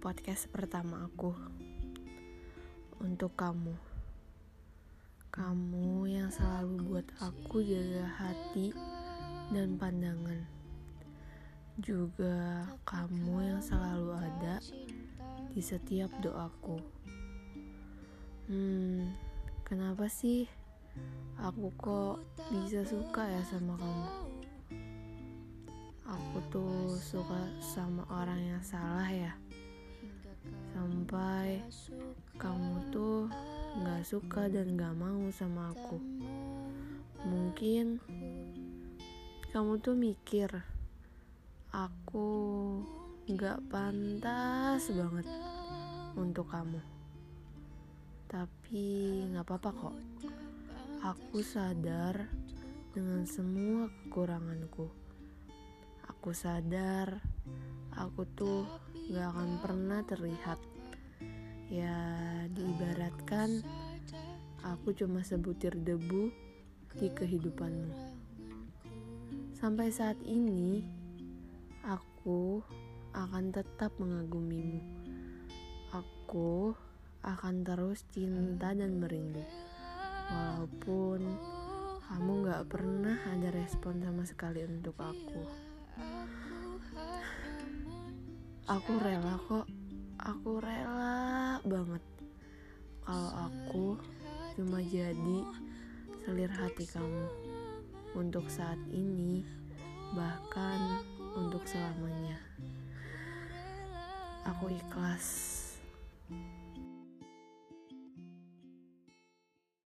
podcast pertama aku untuk kamu. Kamu yang selalu buat aku jaga hati dan pandangan. Juga kamu yang selalu ada di setiap doaku. Hmm, kenapa sih aku kok bisa suka ya sama kamu? Aku tuh suka sama orang yang salah ya Sampai kamu tuh gak suka dan gak mau sama aku. Mungkin kamu tuh mikir Aku gak pantas banget untuk kamu. Tapi gak apa-apa kok. Aku sadar dengan semua kekuranganku. Aku sadar aku tuh gak akan pernah terlihat. Ya, diibaratkan aku cuma sebutir debu di kehidupanmu. Sampai saat ini, aku akan tetap mengagumimu. Aku akan terus cinta dan merindu. Walaupun kamu gak pernah ada respon sama sekali untuk aku. Aku rela kok, aku rela banget. Kalau aku cuma jadi selir hati kamu. Untuk saat ini, bahkan untuk selamanya. Aku ikhlas